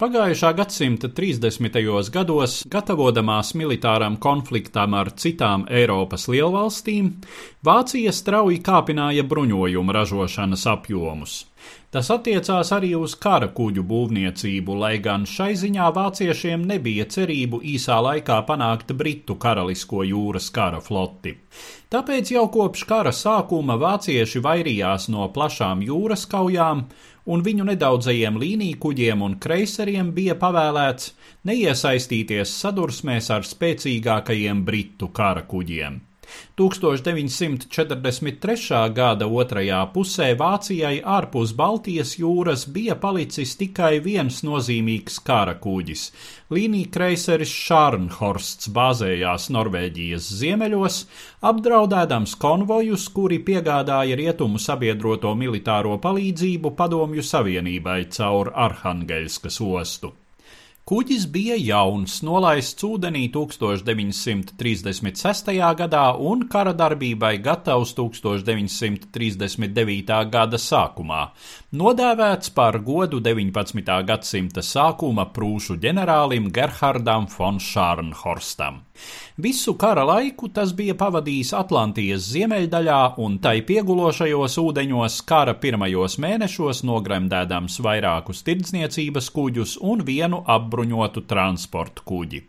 Pagājušā gadsimta 30. gados, gatavojamās militāram konfliktam ar citām Eiropas lielvalstīm, Vācija strauji kāpināja bruņojumu ražošanas apjomus. Tas attiecās arī uz kara kuģu būvniecību, lai gan šai ziņā vāciešiem nebija cerību īsā laikā panākt Britu karalisko jūras kara floti. Tāpēc jau kopš kara sākuma vācieši vairījās no plašām jūras kaujām un viņu nedaudzajiem līnijkuģiem un kreiseriem bija pavēlēts neiesaistīties sadursmēs ar spēcīgākajiem britu kara kuģiem. 1943. gada otrajā pusē Vācijai ārpus Baltijas jūras bija palicis tikai viens nozīmīgs kara kuģis - līnijkreiseris Šārnhorsts bāzējās Norvēģijas ziemeļos, apdraudēdams konvojus, kuri piegādāja rietumu sabiedroto militāro palīdzību Padomju Savienībai caur Arhangeļskas ostu. Kuģis bija jauns, nolaists ūdenī 1936. gadā un kara darbībai gatavs 1939. gada sākumā, nodēvēts par godu 19. gadsimta sākuma prūšu ģenerālim Gerhardam von Šārnhorstam. Visu kara laiku tas bija pavadījis Atlantijas ziemeļdaļā un tai piegulošajos ūdeņos kara pirmajos mēnešos nogremdēdams vairākus tirdzniecības kuģus un vienu apbruņotu transportu kuģi.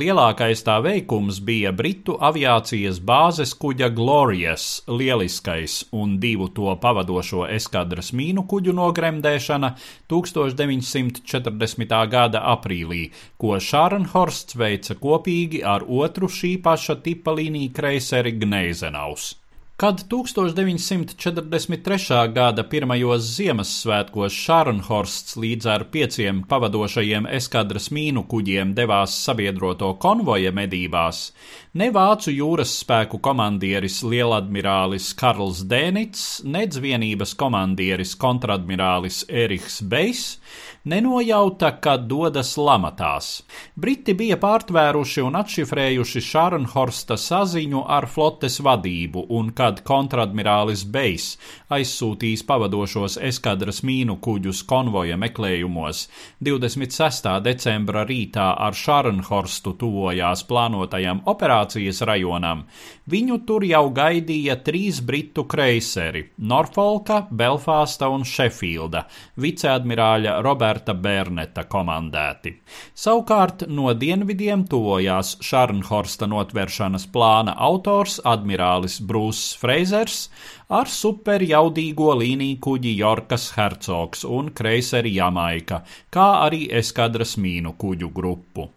Lielākais tā veikums bija Britu aviācijas bāzes kuģa Glorious, lieliskais un divu to pavadošo eskadras mīnu kuģu nogremdēšana 1940. gada aprīlī, ko Šārnhorsts veica kopīgi ar otru šī paša tipa līniju kreiseri Gneizenaus. Kad 1943. gada pirmajos Ziemassvētkos Šārnhorsts līdz ar pieciem pavadošajiem eskadras mīnu kuģiem devās sabiedroto konvoja medībās, ne vācu jūras spēku komandieris lieladmirālis Karls Dēnits, nedz vienības komandieris kontradmirālis Erihs Bejs nenojauta, ka dodas lamatās. Briti bija pārtvēruši un atšifrējuši Šārnhorsta saziņu ar flotes vadību, un kad kontradmirālis Bejs aizsūtīs pavadošos eskadras mīnu kuģus konvoja meklējumos 26. decembra rītā ar Šārnhorstu tuvojās plānotajam operācijas rajonam, viņu tur jau gaidīja trīs britu kreiseri - Norfolka, Belfāsta un Šefīlda, viceadmirāļa Roberta Berneta komandēti. Savukārt no dienvidiem tuvojās Šarnhorsta notveršanas plāna autors admirālis Brūss Frasers. Ar superjaudīgo līniju kuģi Jorkas Hercogs un kreiseri Jamaika, kā arī eskadras mīnu kuģu grupu.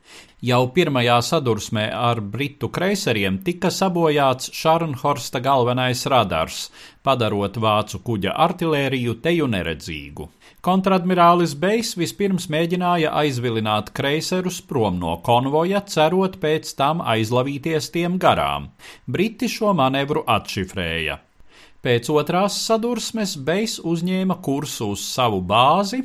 Jau pirmajā sadursmē ar britu kreiseriem tika sabojāts Šarnhorsta galvenais radars, padarot vācu kuģa artilēriju teju neredzīgu. Kontradmirālis Bejs vispirms mēģināja aizvilināt kreiserus prom no konvoja, cerot pēc tam aizlavīties tiem garām. Briti šo manevru atšifrēja. Pēc otrās sadursmes Bejs uzņēma kursu uz savu bāzi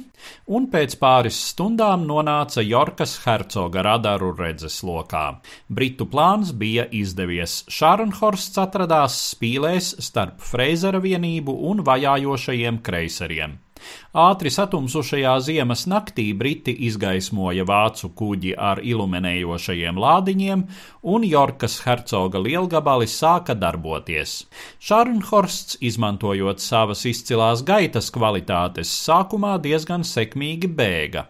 un pēc pāris stundām nonāca Jorkas hercoga radaru redzeslokā. Britu plāns bija izdevies. Šārnhorsts atradās spīlēs starp Freizera vienību un vajājošajiem kreiseriem. Ātri satumsušajā ziemas naktī Briti izgaismoja vācu kuģi ar iluminējošajiem lādiņiem, un Jorkas hercoga lielgabali sāka darboties. Šarnhorsts, izmantojot savas izcilās gaitas kvalitātes, sākumā diezgan sekmīgi bēga.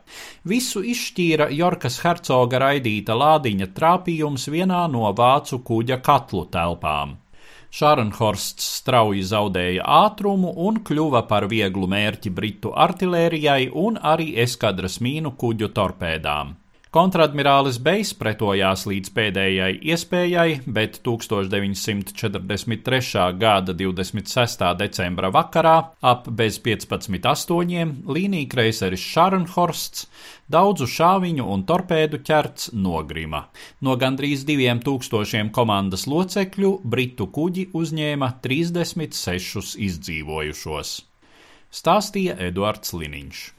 Visu izšķīra Jorkas hercoga raidīta lādiņa trāpījums vienā no vācu kuģa katlu telpām. Šārnhorsts strauji zaudēja ātrumu un kļuva par vieglu mērķi britu artilērijai un arī eskadras mīnu kuģu torpēdām. Kontradmirālis Bejs pretojās līdz pēdējai iespējai, bet 1943. gada 26. decembra vakarā ap bez 15.8. līnija kreiseris Šarnhorsts daudzu šāviņu un torpēdu ķerts nogrima. No gandrīz diviem tūkstošiem komandas locekļu britu kuģi uzņēma 36 izdzīvojušos. Stāstīja Eduards Liniņš.